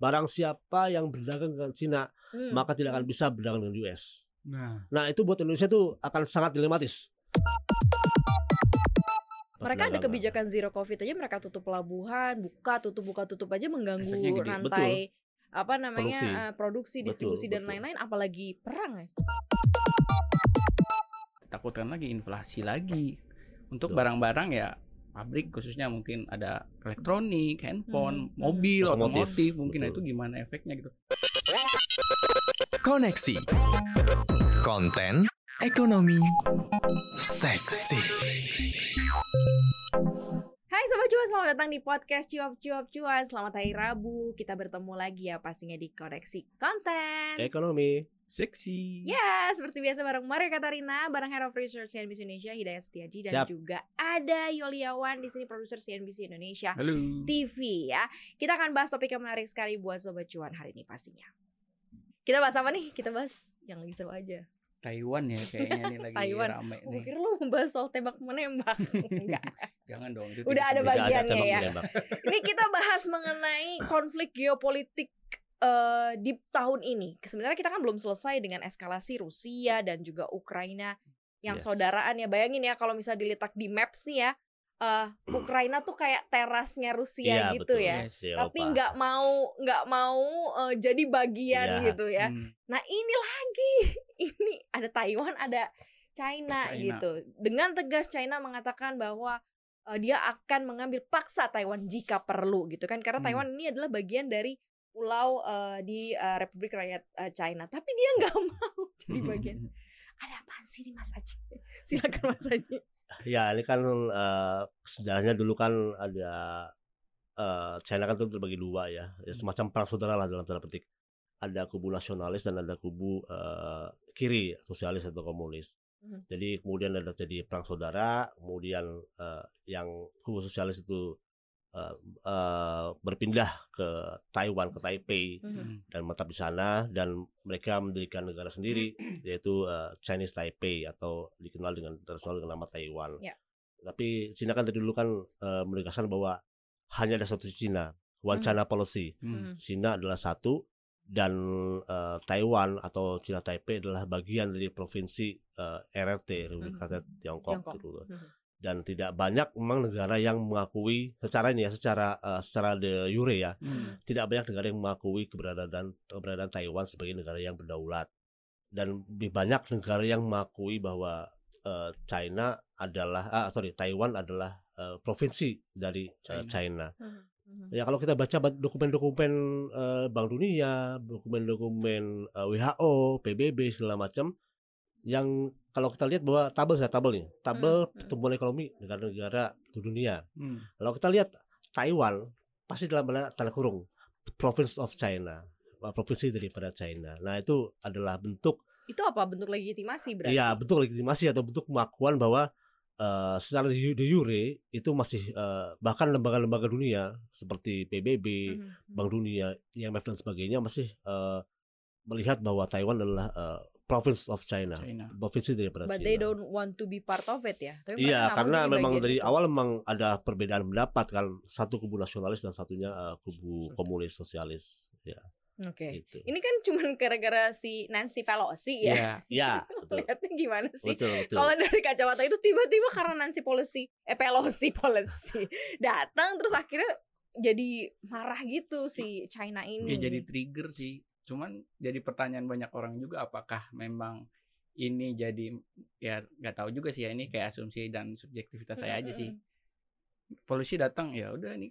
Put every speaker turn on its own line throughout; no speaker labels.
barang siapa yang berdagang dengan Cina
Hmm.
maka tidak akan bisa berdagang dengan US.
Nah,
Nah itu buat Indonesia tuh akan sangat dilematis.
mereka ada kebijakan zero covid aja mereka tutup pelabuhan buka tutup buka tutup aja mengganggu rantai apa namanya
Produksi.
eh, produksi
Betul,
distribusi dan
betul.
lain-lain apalagi perang guys
takutkan lagi inflasi lagi. Untuk
Betul.
barang-barang ya pabrik khususnya mungkin ada elektronik, handphone,
Hmm,
mobil,
Otomotif.
otomotif, mungkin nah, itu gimana efeknya gitu.
Koneksi. Konten Ekonomi Seksi.
Hai Sobat Cuan, selamat datang di podcast Cuap Cuap Cuan. Selamat hari Rabu, kita bertemu lagi ya pastinya di Koneksi Konten.
Ekonomi.
Seksi.
Ya, seperti biasa bareng Maria Katarina, bareng Head of Research CNBC Indonesia, Hidayat Setiaji Dan
Siap.
juga ada Yoliawan di sini produser CNBC Indonesia
Halo.
TV ya. Kita akan bahas topik yang menarik sekali buat sobat cuan hari ini pastinya. Kita bahas apa nih? Kita bahas yang lagi seru aja.
Taiwan ya kayaknya nih lagi
Taiwan.
rame nih.
kira lu membahas soal tembak menembak. Enggak.
Jangan dong. itu
Udah ada bagiannya
tembak
ya.
menembak.
Ini kita bahas mengenai konflik geopolitik eh, di tahun ini. Sebenarnya kita kan belum selesai dengan eskalasi Rusia dan juga Ukraina yang
Yes.
saudaraan ya. Bayangin ya kalau misal dilihat di maps nih ya, eh, Ukraina tuh kayak terasnya Rusia
Iya,
gitu
betul.
ya.
Yes.
Tapi nggak mau nggak mau eh, jadi bagian
Iya.
gitu ya.
Hmm.
Nah ini lagi, ini ada Taiwan, ada China,
China.
gitu. Dengan tegas China mengatakan bahwa dia akan mengambil paksa Taiwan jika perlu gitu kan, karena
Hmm.
Taiwan ini adalah bagian dari pulau eh, di eh, Republik Rakyat eh, China. Tapi dia nggak mau jadi bagian. Ada apaan sih nih Mas Aji? Silakan Mas Aji.
Ya ini kan eh, sejarahnya dulu kan ada eh, China kan tuh terbagi dua ya, ya semacam perang saudara lah dalam tanda petik. Ada kubu nasionalis dan ada kubu eh, kiri sosialis atau komunis.
Mhm.
Jadi kemudian ada jadi perang saudara, kemudian eh, yang kubu sosialis itu eh, eh, berpindah ke Taiwan ke Taipei
Hmm.
dan menetap di sana dan mereka mendirikan negara sendiri yaitu eh, Chinese Taipei atau dikenal dengan internasional dengan nama Taiwan.
Ya.
Tapi Cina kan dari dulu kan eh, menegaskan bahwa hanya ada satu Cina,
Hmm.
one China policy.
Hmm.
Cina adalah satu dan eh, Taiwan atau Cina Taipei adalah bagian dari provinsi eh, RRT Republik
Hmm.
Rakyat Tiongkok,
Tiongkok.
gitu loh. Dan tidak banyak memang negara yang mengakui secara ini ya, secara eh, secara de jure ya,
Hmm.
tidak banyak negara yang mengakui keberadaan keberadaan Taiwan sebagai negara yang berdaulat dan lebih banyak negara yang mengakui bahwa eh, China adalah ah sorry Taiwan adalah eh, provinsi dari
China.
China.
Mhm. Mhm.
Ya kalau kita baca ba- dokumen-dokumen eh, Bank Dunia, dokumen-dokumen eh, WHO, PBB segala macam yang kalau kita lihat bahwa tabel saya tabel nih, tabel
Hmm, hmm.
pertumbuhan ekonomi negara-negara di dunia
Hmm.
kalau kita lihat Taiwan pasti dalam tanda- kurung province of China, provinsi daripada China. Nah itu adalah bentuk,
Itu apa bentuk legitimasi berarti?
ya bentuk legitimasi atau bentuk pengakuan bahwa uh, secara de jure itu masih uh, bahkan lembaga-lembaga dunia seperti PBB,
Mhm.
Bank Dunia, IMF dan sebagainya masih uh, melihat bahwa Taiwan adalah uh, province of China,
China.
provinsi daripada
But
China.
they don't want to be part of it ya. Tapi
Iya, karena memang dari
itu.
awal memang ada perbedaan pendapat kan, satu kubu nasionalis dan satunya uh, kubu komunis sosialis. Ya,
Oke.
gitu.
Ini kan cuman gara-gara si Nancy Pelosi ya.
Iya.
Ya, betul.
Lihatnya gimana sih?
Betul, betul.
Kalau dari kacamata itu tiba-tiba karena Nancy Pelosi, eh Pelosi Pelosi datang terus akhirnya jadi marah gitu si China ini.
Ya jadi trigger sih. Cuman jadi pertanyaan banyak orang juga apakah memang ini jadi ya nggak tahu juga sih ya ini kayak asumsi dan subjektivitas saya aja sih. Polisi datang ya udah nih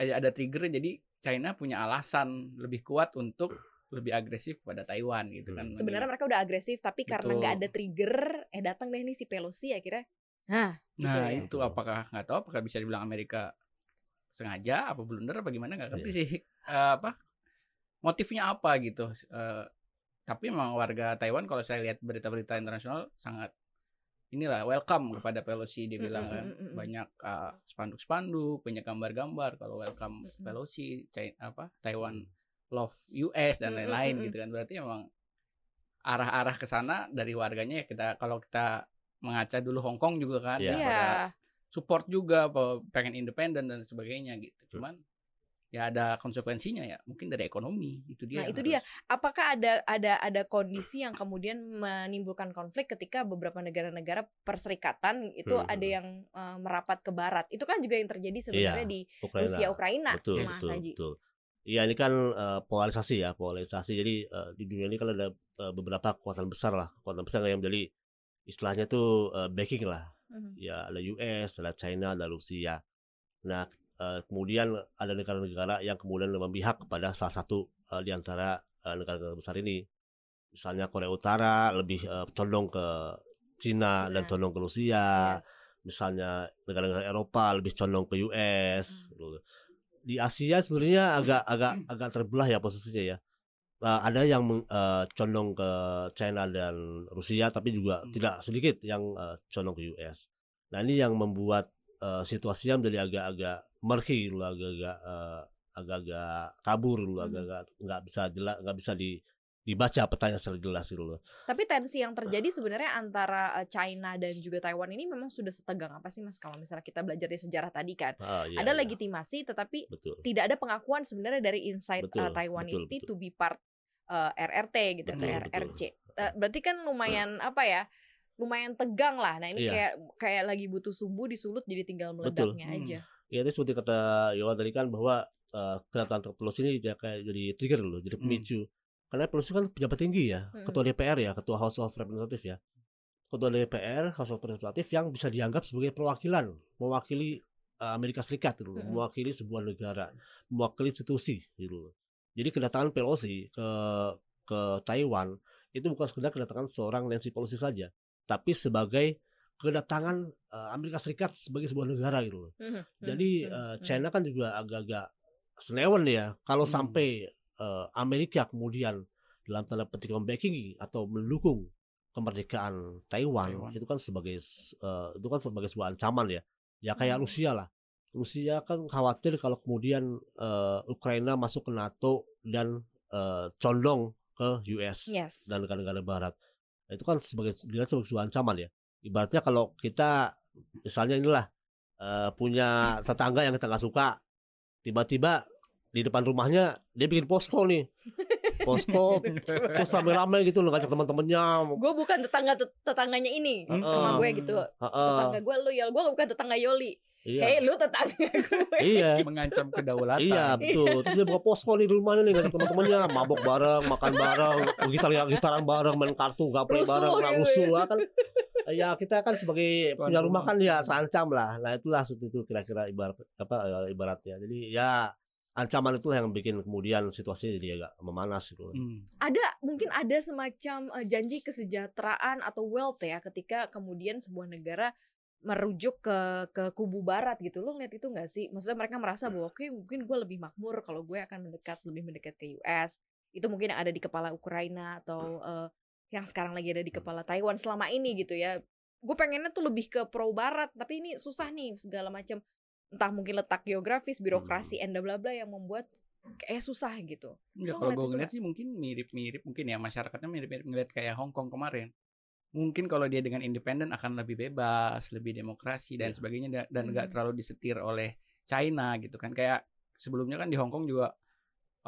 ada ada trigger jadi China punya alasan lebih kuat untuk lebih agresif pada Taiwan gitu kan.
Sebenarnya mereka udah agresif tapi karena
Betul.
nggak ada trigger, eh datang deh nih si Pelosi akhirnya. Nah, gitu
Nah
ya.
itu apakah nggak tahu apakah bisa dibilang Amerika sengaja apa blunder apa gimana nggak ngerti
Iya.
sih Eh, apa motifnya apa gitu Eh, tapi memang warga Taiwan kalau saya lihat berita-berita internasional sangat inilah welcome kepada Pelosi dia bilang kan banyak eh, spanduk-spanduk banyak gambar-gambar kalau welcome. Pelosi China, apa Taiwan love US dan lain-lain gitu kan berarti memang arah-arah ke sana dari warganya ya kita kalau kita mengaca dulu Hong Kong juga kan
Iya.
pada support juga apa pengen independen dan sebagainya gitu. Cuman ya ada konsekuensinya ya mungkin dari ekonomi itu dia
Nah, itu dia.
harus-
Apakah ada ada ada kondisi yang kemudian menimbulkan konflik ketika beberapa negara-negara perserikatan itu
Hmm.
ada yang eh, merapat ke barat? Itu kan juga yang terjadi sebenarnya
Iya,
di
Ukraina.
Rusia Ukraina,
betul
Mas
betul
Haji.
betul Iya ini kan eh, polarisasi ya polarisasi jadi eh, di dunia ini kan ada eh, beberapa kekuatan besar lah kekuatan besar yang menjadi istilahnya tuh eh, backing lah
Mhm.
ya ada US ada China ada Rusia nah eh, kemudian ada negara-negara yang kemudian memihak kepada salah satu eh, di antara eh, negara-negara besar ini misalnya Korea Utara lebih eh, condong ke Cina, dan
Cina.
condong ke Rusia
Yes.
misalnya negara-negara Eropa lebih condong ke US
Hmm.
gitu. di Asia sebenarnya agak agak agak terbelah ya posisinya ya Uh, ada yang uh, condong ke China dan Rusia tapi juga
Hmm.
tidak sedikit yang uh, condong ke US nah ini yang membuat uh, situasinya menjadi agak-agak murky gitu loh, agak-agak uh, agak-agak kabur gitu loh,
Hmm.
agak-agak nggak bisa jelas nggak bisa di dibaca petanya secara jelas gitu loh.
Tapi tensi yang terjadi sebenarnya antara eh, China dan juga Taiwan ini memang sudah setegang apa sih Mas kalau misalnya kita belajar dari sejarah tadi kan?
Ah, iya,
ada
iya.
legitimasi tetapi
betul
tidak ada pengakuan sebenarnya dari inside
Betul,
uh, Taiwan
betul,
ini
betul.
to be part uh, RRT gitu
Betul,
atau
betul.
RRC. Uh, berarti kan lumayan apa ya? Lumayan tegang lah. Nah, ini
Iya.
kayak kayak lagi butuh sumbu disulut jadi tinggal
Betul.
meledaknya
Hmm.
Ya itu seperti kata Yola tadi kan bahwa uh, kedatangan Pelosi ini dia kayak jadi trigger loh, jadi
Hmm.
pemicu. Karena Pelosi kan pejabat tinggi ya,
Hmm.
ketua DPR ya, ketua House of Representative ya. Ketua DPR, House of Representative yang bisa dianggap sebagai perwakilan, mewakili uh, Amerika Serikat gitu
Hmm.
mewakili sebuah negara, mewakili institusi gitu. Jadi kedatangan Pelosi ke ke Taiwan itu bukan sekedar kedatangan seorang Nancy Pelosi saja, tapi sebagai kedatangan uh, Amerika Serikat sebagai sebuah negara gitu loh.
Mhm,
Jadi
mhm,
eh,
mhm.
China kan juga agak-agak senewan ya. Kalau
Hmm.
sampai eh, Amerika kemudian dalam tanda petik membacking atau mendukung kemerdekaan Taiwan,
Taiwan.
itu kan sebagai eh, itu kan sebagai sebuah ancaman ya. Ya kayak
Hmm.
Rusia lah. Rusia kan khawatir kalau kemudian eh, Ukraina masuk ke NATO dan eh, condong ke US
Yes.
dan negara-negara Barat. Nah, itu kan sebagai dilihat sebagai sebuah ancaman ya. Ibaratnya kalau kita misalnya inilah eh, punya tetangga yang kita nggak suka, tiba-tiba di depan rumahnya dia bikin posko nih, posko terus rame-rame gitu loh ngajak teman-temannya.
Gue bukan tetangga tetangganya ini
Heeh.
sama gue gitu.
Heeh.
Tetangga gue lu ya, gue bukan tetangga Yoli.
Iya,
Hei, lu tetangga gue.
iya.
mengancam kedaulatan.
Iya betul. Terus dia buka posko nih di rumahnya nih ngajak teman-temannya mabok bareng, makan bareng, gitar gitaran bareng, main kartu, gaple
Rusuh
bareng, nggak
gitu
rusuh
ya.
ya kan. Ya kita kan sebagai
Tuan
punya rumah
rumah.
kan ya terancam lah. Nah itulah itu kira-kira ibarat apa eh, ibaratnya. Jadi ya ancaman itulah yang bikin kemudian situasinya jadi agak memanas gitu.
Hmm.
ada mungkin ada semacam eh, janji kesejahteraan atau wealth ya ketika kemudian sebuah negara merujuk ke ke kubu barat gitu lo ngeliat itu nggak sih maksudnya mereka merasa bahwa oke mungkin gue lebih makmur kalau gue akan mendekat lebih mendekat ke US itu mungkin yang ada di kepala Ukraina atau eh, yang sekarang lagi ada di kepala Taiwan selama ini gitu ya gue pengennya tuh lebih ke pro barat tapi ini susah nih segala macam entah mungkin letak geografis birokrasi and bla bla yang membuat kayak susah gitu
Ya kalau gue ngeliat sih mungkin mirip-mirip mungkin ya masyarakatnya mirip-mirip ngeliat kayak Hong Kong kemarin. Mungkin kalau dia dengan independen akan lebih bebas, lebih demokrasi dan
Iya.
sebagainya da- dan nggak
Hmm.
terlalu disetir oleh China gitu kan. Kayak sebelumnya kan di Hong Kong juga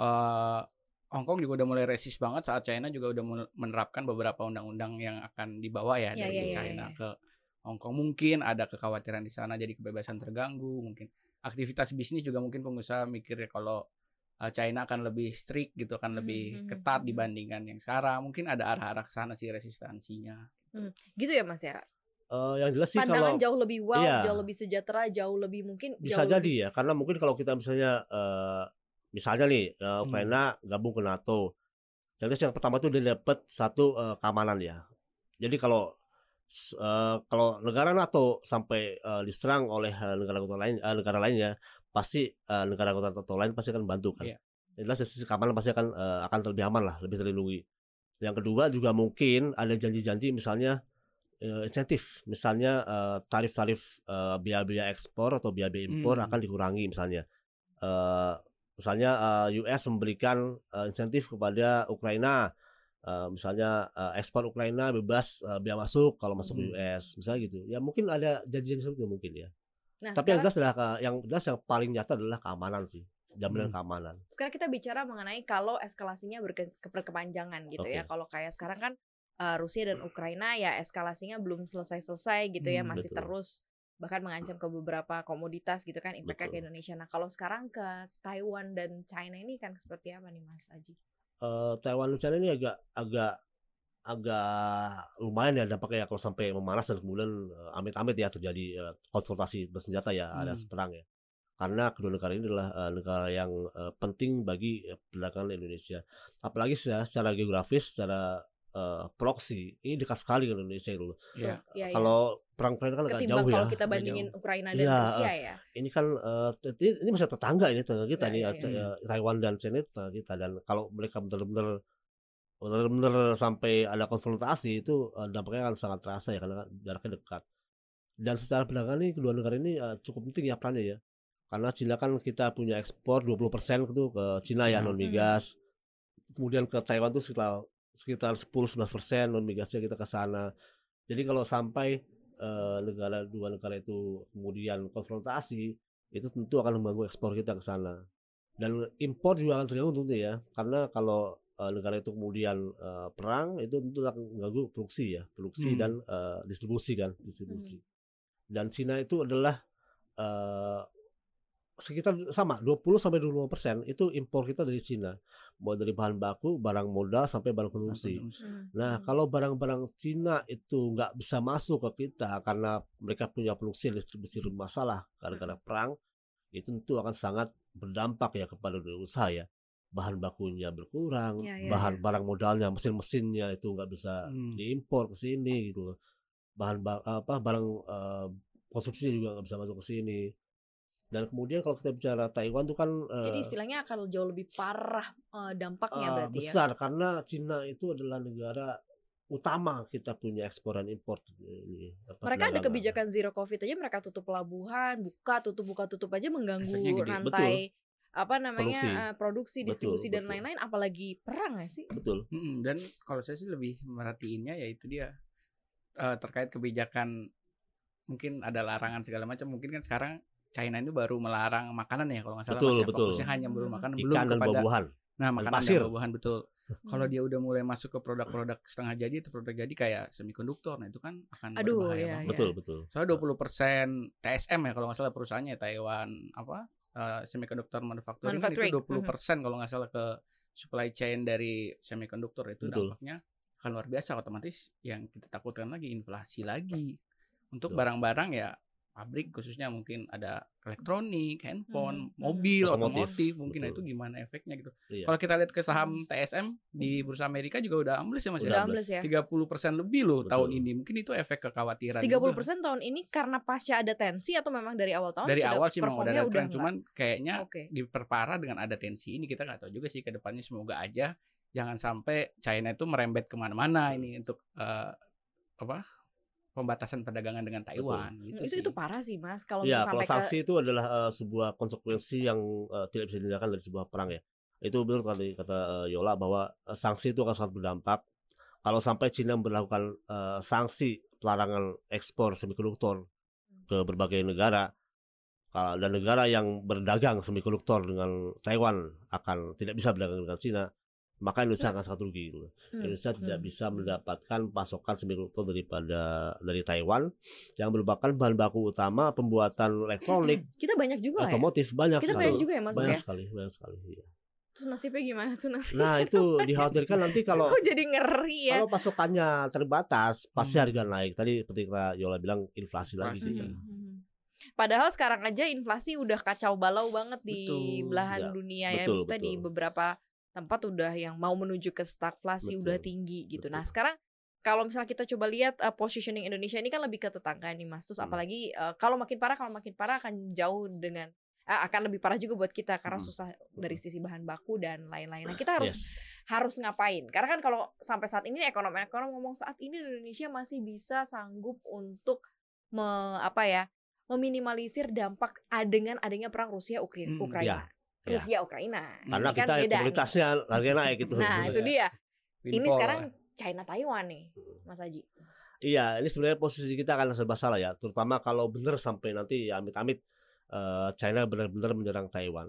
eh Hong Kong juga udah mulai resist banget saat China juga udah menerapkan beberapa undang-undang yang akan dibawa ya
Iya,
dari
iya,
China
iya.
ke Hong Kong. Mungkin ada kekhawatiran di sana jadi kebebasan terganggu, mungkin aktivitas bisnis juga mungkin pengusaha mikirnya kalau uh, China akan lebih strict gitu akan
Hmm,
lebih
hmm,
ketat
hmm.
dibandingkan yang sekarang mungkin ada arah-arah ke sana sih resistansinya
gitu ya mas ya
Eh, yang jelas sih
pandangan
kalau
jauh lebih well,
Iya.
jauh lebih sejahtera, jauh lebih mungkin
bisa
jauh
jadi
lebih,
ya karena mungkin kalau kita misalnya eh, misalnya nih eh,
Hmm.
Ukraina gabung ke NATO jadi yang pertama itu dia dapat satu eh, keamanan ya jadi kalau eh, kalau negara NATO sampai eh, diserang oleh eh, negara anggota lain eh, negara lainnya pasti eh, negara anggota NATO lain pasti akan bantu kan. Yang jelas dari sisi keamanan pasti akan eh, akan lebih aman lah lebih terlindungi yang kedua juga mungkin ada janji-janji misalnya eh, insentif misalnya tarif-tarif eh, biaya-biaya ekspor atau biaya-biaya impor
Hmm.
akan dikurangi misalnya Eh, misalnya eh, US memberikan eh, insentif kepada Ukraina Eh, misalnya ekspor Ukraina bebas biaya masuk kalau masuk ke
Hmm.
US misalnya gitu ya mungkin ada janji-janji seperti itu mungkin ya
Nah,
tapi yang
sekarang
jelas adalah yang jelas yang paling nyata adalah keamanan sih jaminan
Hmm.
keamanan.
Sekarang kita bicara mengenai kalau eskalasinya berke- berkepanjangan gitu ya.
Oke.
Kalau kayak sekarang kan uh, Rusia dan Ukraina ya eskalasinya belum selesai-selesai gitu ya, masih
betul.
terus bahkan mengancam ke beberapa komoditas gitu kan impactnya ke. Indonesia. Nah kalau sekarang ke Taiwan dan China ini kan seperti apa nih Mas Aji?
Eh, Taiwan dan China ini agak agak agak lumayan ya dampaknya ya kalau sampai memanas dan kemudian eh, amit-amit ya terjadi eh, konfrontasi bersenjata ya ada
Hmm.
perang ya karena kedua negara ini adalah eh, negara yang eh, penting bagi eh, perdagangan Indonesia apalagi secara, secara geografis secara eh, proksi ini dekat sekali dengan Indonesia itu
Iya.
Iya, iya.
kalau perang Ukraina kan agak jauh ya.
kalau kita bandingin Ukraina dan
Iya,
Rusia ya.
ini kan eh, ini, ini masih tetangga ini tetangga kita
Iya,
nih
iya.
eh, Taiwan dan China itu tetangga kita. Dan kalau mereka benar-benar benar-benar sampai ada konfrontasi itu eh, dampaknya akan sangat terasa ya karena jaraknya dekat. Dan secara perdagangan ini kedua negara ini eh, cukup penting ya perannya ya. Karena Cina kan kita punya ekspor 20% itu ke Cina ya non migas. Kemudian ke Taiwan tuh sekitar sekitar 10-11% non migasnya kita ke sana. Jadi kalau sampai eh, negara dua negara itu kemudian konfrontasi itu tentu akan mengganggu ekspor kita ke sana. Dan impor juga akan terganggu tentu ya karena kalau eh, negara itu kemudian eh, perang itu tentu akan mengganggu produksi ya produksi
Hmm.
dan eh, distribusi kan distribusi. Dan Cina itu adalah eh, sekitar sama 20 sampai 25 persen itu impor kita dari Cina mulai dari bahan baku barang modal sampai barang konsumsi
Hmm.
Nah,
Hmm.
kalau barang-barang Cina itu nggak bisa masuk ke kita karena mereka punya produksi distribusi bermasalah gara-gara perang, itu tentu akan sangat berdampak ya kepada dunia usaha ya. Bahan bakunya berkurang,
Ya, ya,
bahan
ya.
barang modalnya, mesin-mesinnya itu nggak bisa
Hmm.
diimpor ke sini gitu. Bahan ba- apa barang eh, konsumsinya juga nggak bisa masuk ke sini. Dan kemudian kalau kita bicara Taiwan tuh kan
Jadi
eh,
istilahnya akan jauh lebih parah eh, dampaknya
Eh,
berarti ya.
besar karena Cina itu adalah negara utama kita punya ekspor dan impor ini. apa,
Mereka ada kebijakan zero covid aja mereka tutup pelabuhan, buka tutup buka tutup aja mengganggu rantai apa namanya
Produksi.
eh, produksi,
Betul,
distribusi dan
betul.
lain-lain apalagi perang gak sih?
betul.
Dan kalau saya sih lebih merhatiinnya yaitu dia eh, terkait kebijakan mungkin ada larangan segala macam mungkin kan sekarang China ini baru melarang makanan ya kalau nggak salah
Betul,
Mas, ya.
betul.
fokusnya hanya baru makanan belum
Ikan dan
kepada
buah-buahan.
nah makanan
pasir.
dan buah-buahan betul kalau
Hmm.
dia udah mulai masuk ke produk-produk setengah jadi atau produk jadi kayak semikonduktor nah itu kan akan
Aduh,
berbahaya
iya,
banget.
iya.
Betul, betul.
Soalnya 20% TSM ya kalau nggak salah perusahaannya Taiwan apa eh, semiconductor manufacturing, kan itu 20% kalau nggak salah ke supply chain dari semiconductor itu
Betul.
dampaknya akan luar biasa otomatis yang kita takutkan lagi inflasi lagi. Untuk
Betul.
barang-barang ya pabrik khususnya mungkin ada elektronik, handphone,
Hmm, hmm.
mobil,
Otomotif,
otomotif, mungkin
betul.
itu gimana efeknya gitu.
Iya.
Kalau kita lihat ke saham TSM di bursa Amerika juga udah ambles ya Mas
Udah
ya.
ambles ya.
30% lebih loh
Betul.
tahun ini. Mungkin itu efek kekhawatiran
30%
juga.
tahun ini karena pasca ada tensi atau memang dari awal tahun
dari
sudah
awal sih memang udah ada tren cuman kayaknya
Oke.
diperparah dengan ada tensi ini kita nggak tahu juga sih ke depannya semoga aja jangan sampai China itu merembet ke mana-mana ini untuk eh, apa pembatasan perdagangan dengan Taiwan gitu
itu
sih.
itu parah sih Mas kalau
Ya,
bisa
kalau
sampai ke
sanksi itu adalah eh, sebuah konsekuensi yang eh, tidak bisa dihindarkan dari sebuah perang ya. Itu benar tadi kata eh, Yola bahwa sanksi itu akan sangat berdampak. Kalau sampai Cina melakukan eh, sanksi pelarangan ekspor semikonduktor ke berbagai negara, kalau dan negara yang berdagang semikonduktor dengan Taiwan akan tidak bisa berdagang dengan Cina, maka Indonesia akan sangat rugi. Gitu.
Hmm,
Indonesia tidak
hmm,
bisa
hmm.
mendapatkan pasokan semikonduktor daripada dari Taiwan yang merupakan bahan baku utama pembuatan elektronik,
kita banyak juga ya
otomotif banyak
kita
sekali.
banyak juga ya masuk
banyak
ya
sekali, banyak sekali. iya.
terus nasibnya gimana tuh nasib
Nah itu dikhawatirkan nanti kalau
kok jadi ngeri ya
kalau pasokannya terbatas pasti
Hmm.
harga naik. Tadi seperti Yola bilang inflasi lagi.
Inflasi.
gitu.
Hmm, hmm. Padahal sekarang aja inflasi udah kacau balau banget di
Betul,
belahan
ya.
dunia ya.
Betul,
Maksudnya di
betul.
beberapa tempat udah yang mau menuju ke stagflasi
Betul,
udah tinggi gitu. Nah
betul.
sekarang kalau misalnya kita coba lihat uh, positioning Indonesia ini kan lebih ke tetangga nih mas. Terus
Hmm.
apalagi uh, kalau makin parah kalau makin parah akan jauh dengan uh, akan lebih parah juga buat kita karena
Hmm.
susah dari sisi bahan baku dan lain-lain. Nah kita harus
Yes.
harus ngapain? Karena kan kalau sampai saat ini ekonom-ekonom ngomong saat ini Indonesia masih bisa sanggup untuk me, apa ya meminimalisir dampak a- dengan adanya perang Rusia Ukra-
Mm,
Ukraina.
ya, ya.
Rusia Ukraina.
Karena
Ini kan
kita
beda nih.
komunitasnya harga naik gitu.
Nah, itu dia. Ini
Windfall.
sekarang China Taiwan nih, Mas Haji.
Iya, ini sebenarnya posisi kita akan serba salah ya, terutama kalau benar sampai nanti ya amit-amit eh, China benar-benar menyerang Taiwan.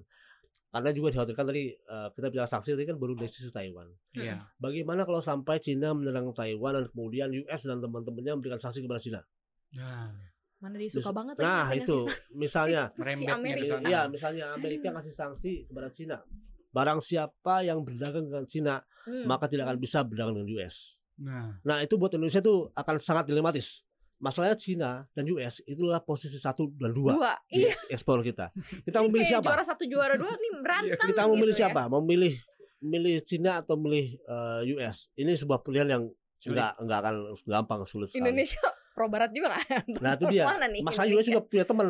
karena juga dikhawatirkan tadi eh, kita bicara sanksi tadi kan baru dari sisi Taiwan.
Iya.
Bagaimana kalau sampai Cina menyerang Taiwan dan kemudian US dan teman-temannya memberikan sanksi kepada Cina?
Nah,
Mana dia suka banget lagi
Nah itu
sanksi.
misalnya
Si Amerika.
Iya, misalnya Amerika kasih sanksi kepada Cina. Barang siapa yang berdagang dengan Cina,
Hmm.
maka tidak akan bisa berdagang dengan US.
nah,
Nah, itu buat Indonesia tuh akan sangat dilematis. Masalahnya Cina dan US itulah posisi satu dan dua
dua
di
iya
ekspor kita. Kita memilih siapa?
juara satu juara dua nih berantem
Kita mau memilih
gitu ya.
siapa? Mau milih milih Cina atau milih eh, US? Ini sebuah pilihan yang enggak enggak akan gampang sulit sekali.
Indonesia pro barat juga kan
Nah, itu dia.
Mana nih
Masa US juga punya teman.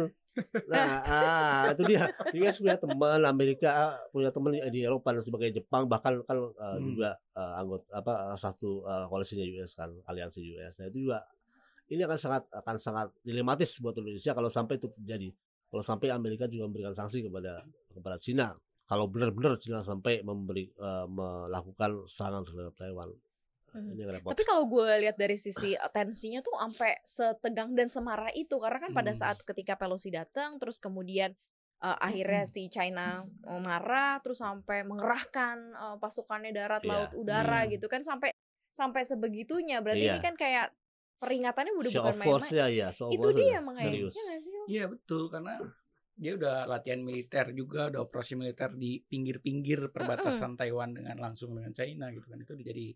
Nah, ah, itu dia. US punya teman, Amerika punya teman di Eropa dan sebagainya, Jepang bahkan kan uh,
Hmm.
juga uh, anggota apa satu uh, koalisinya US kan, aliansi US. Nah, itu juga ini akan sangat akan sangat dilematis buat Indonesia kalau sampai itu terjadi. Kalau sampai Amerika juga memberikan sanksi kepada kepada Cina. Kalau benar-benar Cina sampai memberi uh, melakukan serangan terhadap Taiwan.
Hmm.
Ini yang repot.
Tapi kalau gue lihat dari sisi tensinya tuh sampai setegang dan semarah itu karena kan pada
Hmm.
saat ketika Pelosi datang terus kemudian uh, akhirnya
Hmm.
si China marah terus sampai mengerahkan uh, pasukannya darat
Iya.
laut udara
Hmm.
gitu kan sampai sampai sebegitunya berarti ini
Iya.
kan kayak peringatannya udah
Show
bukan main-main.
ya, show of
Itu dia makanya. Ya?
Iya betul karena dia udah latihan militer juga, udah operasi militer di pinggir-pinggir perbatasan Taiwan dengan langsung dengan China gitu kan itu jadi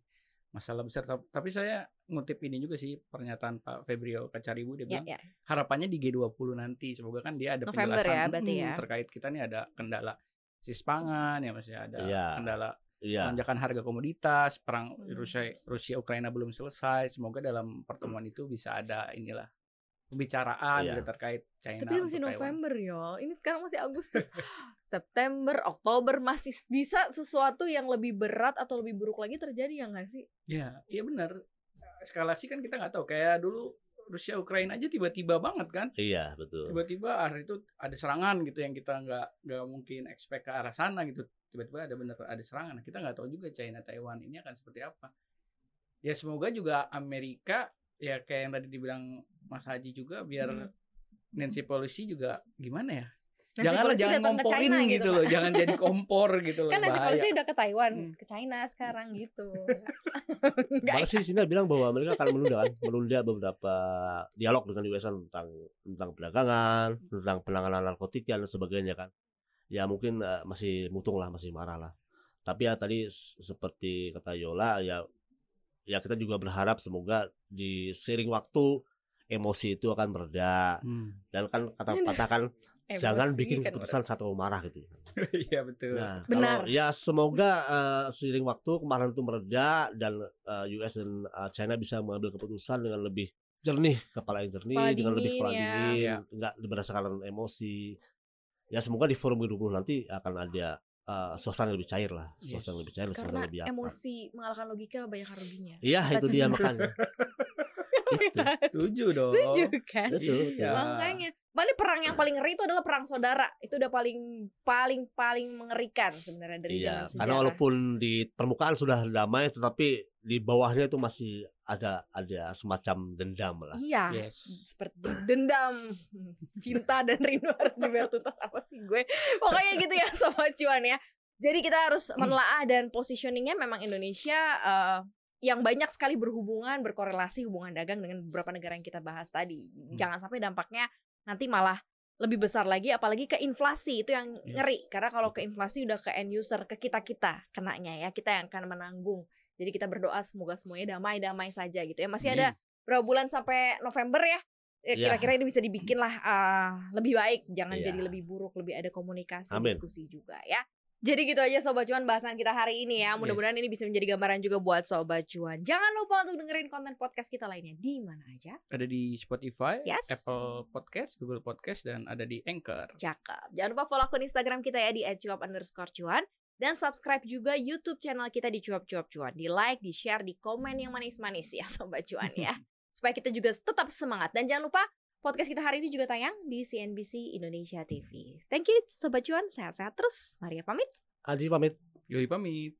masalah besar. Tap- Tapi saya ngutip ini juga sih pernyataan Pak Febrio Kacaribu dia
Ya,
bilang
ya.
harapannya di G20 nanti semoga kan dia ada
November
penjelasan
ya, berarti
mm,
ya.
terkait kita nih ada kendala sis pangan ya masih ada
Iya.
kendala
Iya.
lonjakan harga komoditas, perang
Hmm.
Rusia Rusia Ukraina belum selesai. Semoga dalam pertemuan itu bisa ada inilah pembicaraan
Iya.
gitu terkait China
Tapi masih. November ya. Ini sekarang masih Agustus. September, Oktober masih bisa sesuatu yang lebih berat atau lebih buruk lagi terjadi ya nggak sih?
Iya, iya benar. Eskalasi kan kita nggak tahu. Kayak dulu Rusia Ukraina aja tiba-tiba banget kan.
Iya, betul.
Tiba-tiba hari itu ada serangan gitu yang kita nggak nggak mungkin expect ke arah sana gitu. Tiba-tiba ada benar ada serangan. Kita nggak tahu juga China Taiwan ini akan seperti apa. Ya semoga juga Amerika ya kayak yang tadi dibilang Mas Haji juga biar
Hmm.
Nancy Pelosi juga gimana ya?
Nancy
jangan
Pelosi
jangan ngomporin
China
gitu,
gitu,
loh, jangan jadi kompor gitu loh.
Kan Nancy
bahaya.
Pelosi udah ke Taiwan,
Hmm.
ke China sekarang gitu.
Malah sih Cina bilang bahwa mereka akan menunda kan, menunda beberapa dialog dengan US tentang tentang perdagangan, tentang penanganan narkotika dan sebagainya kan. Ya mungkin eh, masih mutung lah, masih marah lah. Tapi ya tadi seperti kata Yola ya ya kita juga berharap semoga di seiring waktu emosi itu akan mereda
Hmm.
dan kan kata katakan jangan
Emosi
bikin
kan
keputusan satu marah gitu.
Iya betul.
Nah,
Benar.
kalau ya semoga eh, seiring waktu kemarin itu mereda dan eh, US dan eh, China bisa mengambil keputusan dengan lebih jernih, kepala yang jernih,
Kepala
dengan lebih kepala
ya.
dingin,
Ya.
enggak berdasarkan emosi. Ya semoga di forum G20 nanti akan ada eh, suasana yang lebih cair lah, suasana yang lebih cair, suasana
Karena
yang lebih
emosi mengalahkan logika banyak ruginya.
Iya, itu dia makanya. itu.
Setuju dong.
Setuju kan?
Betul.
Iya.
Makanya, mana perang yang paling ngeri itu adalah perang saudara. Itu udah paling paling paling mengerikan sebenarnya dari
Iya,
zaman sejarah.
karena walaupun di permukaan sudah damai, tetapi di bawahnya itu masih ada ada semacam dendam lah.
Iya,
Yes.
seperti dendam, cinta dan rindu harus dibayar tuntas apa sih gue? Pokoknya gitu ya sobat cuan ya. Jadi kita harus menelaah dan positioningnya memang Indonesia eh, yang banyak sekali berhubungan berkorelasi hubungan dagang dengan beberapa negara yang kita bahas tadi. Jangan sampai dampaknya nanti malah lebih besar lagi apalagi ke inflasi itu yang
Yes.
ngeri karena kalau ke inflasi udah ke end user ke kita kita kenanya ya kita yang akan menanggung jadi kita berdoa semoga semuanya damai damai saja gitu ya masih ada berapa bulan sampai November ya
Ya.
kira-kira ini bisa dibikin lah ah, lebih baik jangan
Ya.
jadi lebih buruk lebih ada komunikasi
Amin.
diskusi juga ya jadi gitu aja Sobat Cuan bahasan kita hari ini ya Mudah-mudahan ini bisa menjadi gambaran juga buat Sobat Cuan Jangan lupa untuk dengerin konten podcast kita lainnya Di mana aja
Ada di Spotify,
Yes.
Apple Podcast, Google Podcast, dan ada di Anchor.
Cakep Jangan lupa follow akun Instagram kita ya Di @cuap underscore cuan dan subscribe juga YouTube channel kita di Cuap Cuap Cuan. Di like, di share, di komen yang manis-manis ya Sobat Cuan ya. Supaya kita juga tetap semangat. Dan jangan lupa podcast kita hari ini juga tayang di CNBC Indonesia TV. Thank you Sobat Cuan, sehat-sehat terus. Maria pamit.
Aji pamit.
Yuri pamit.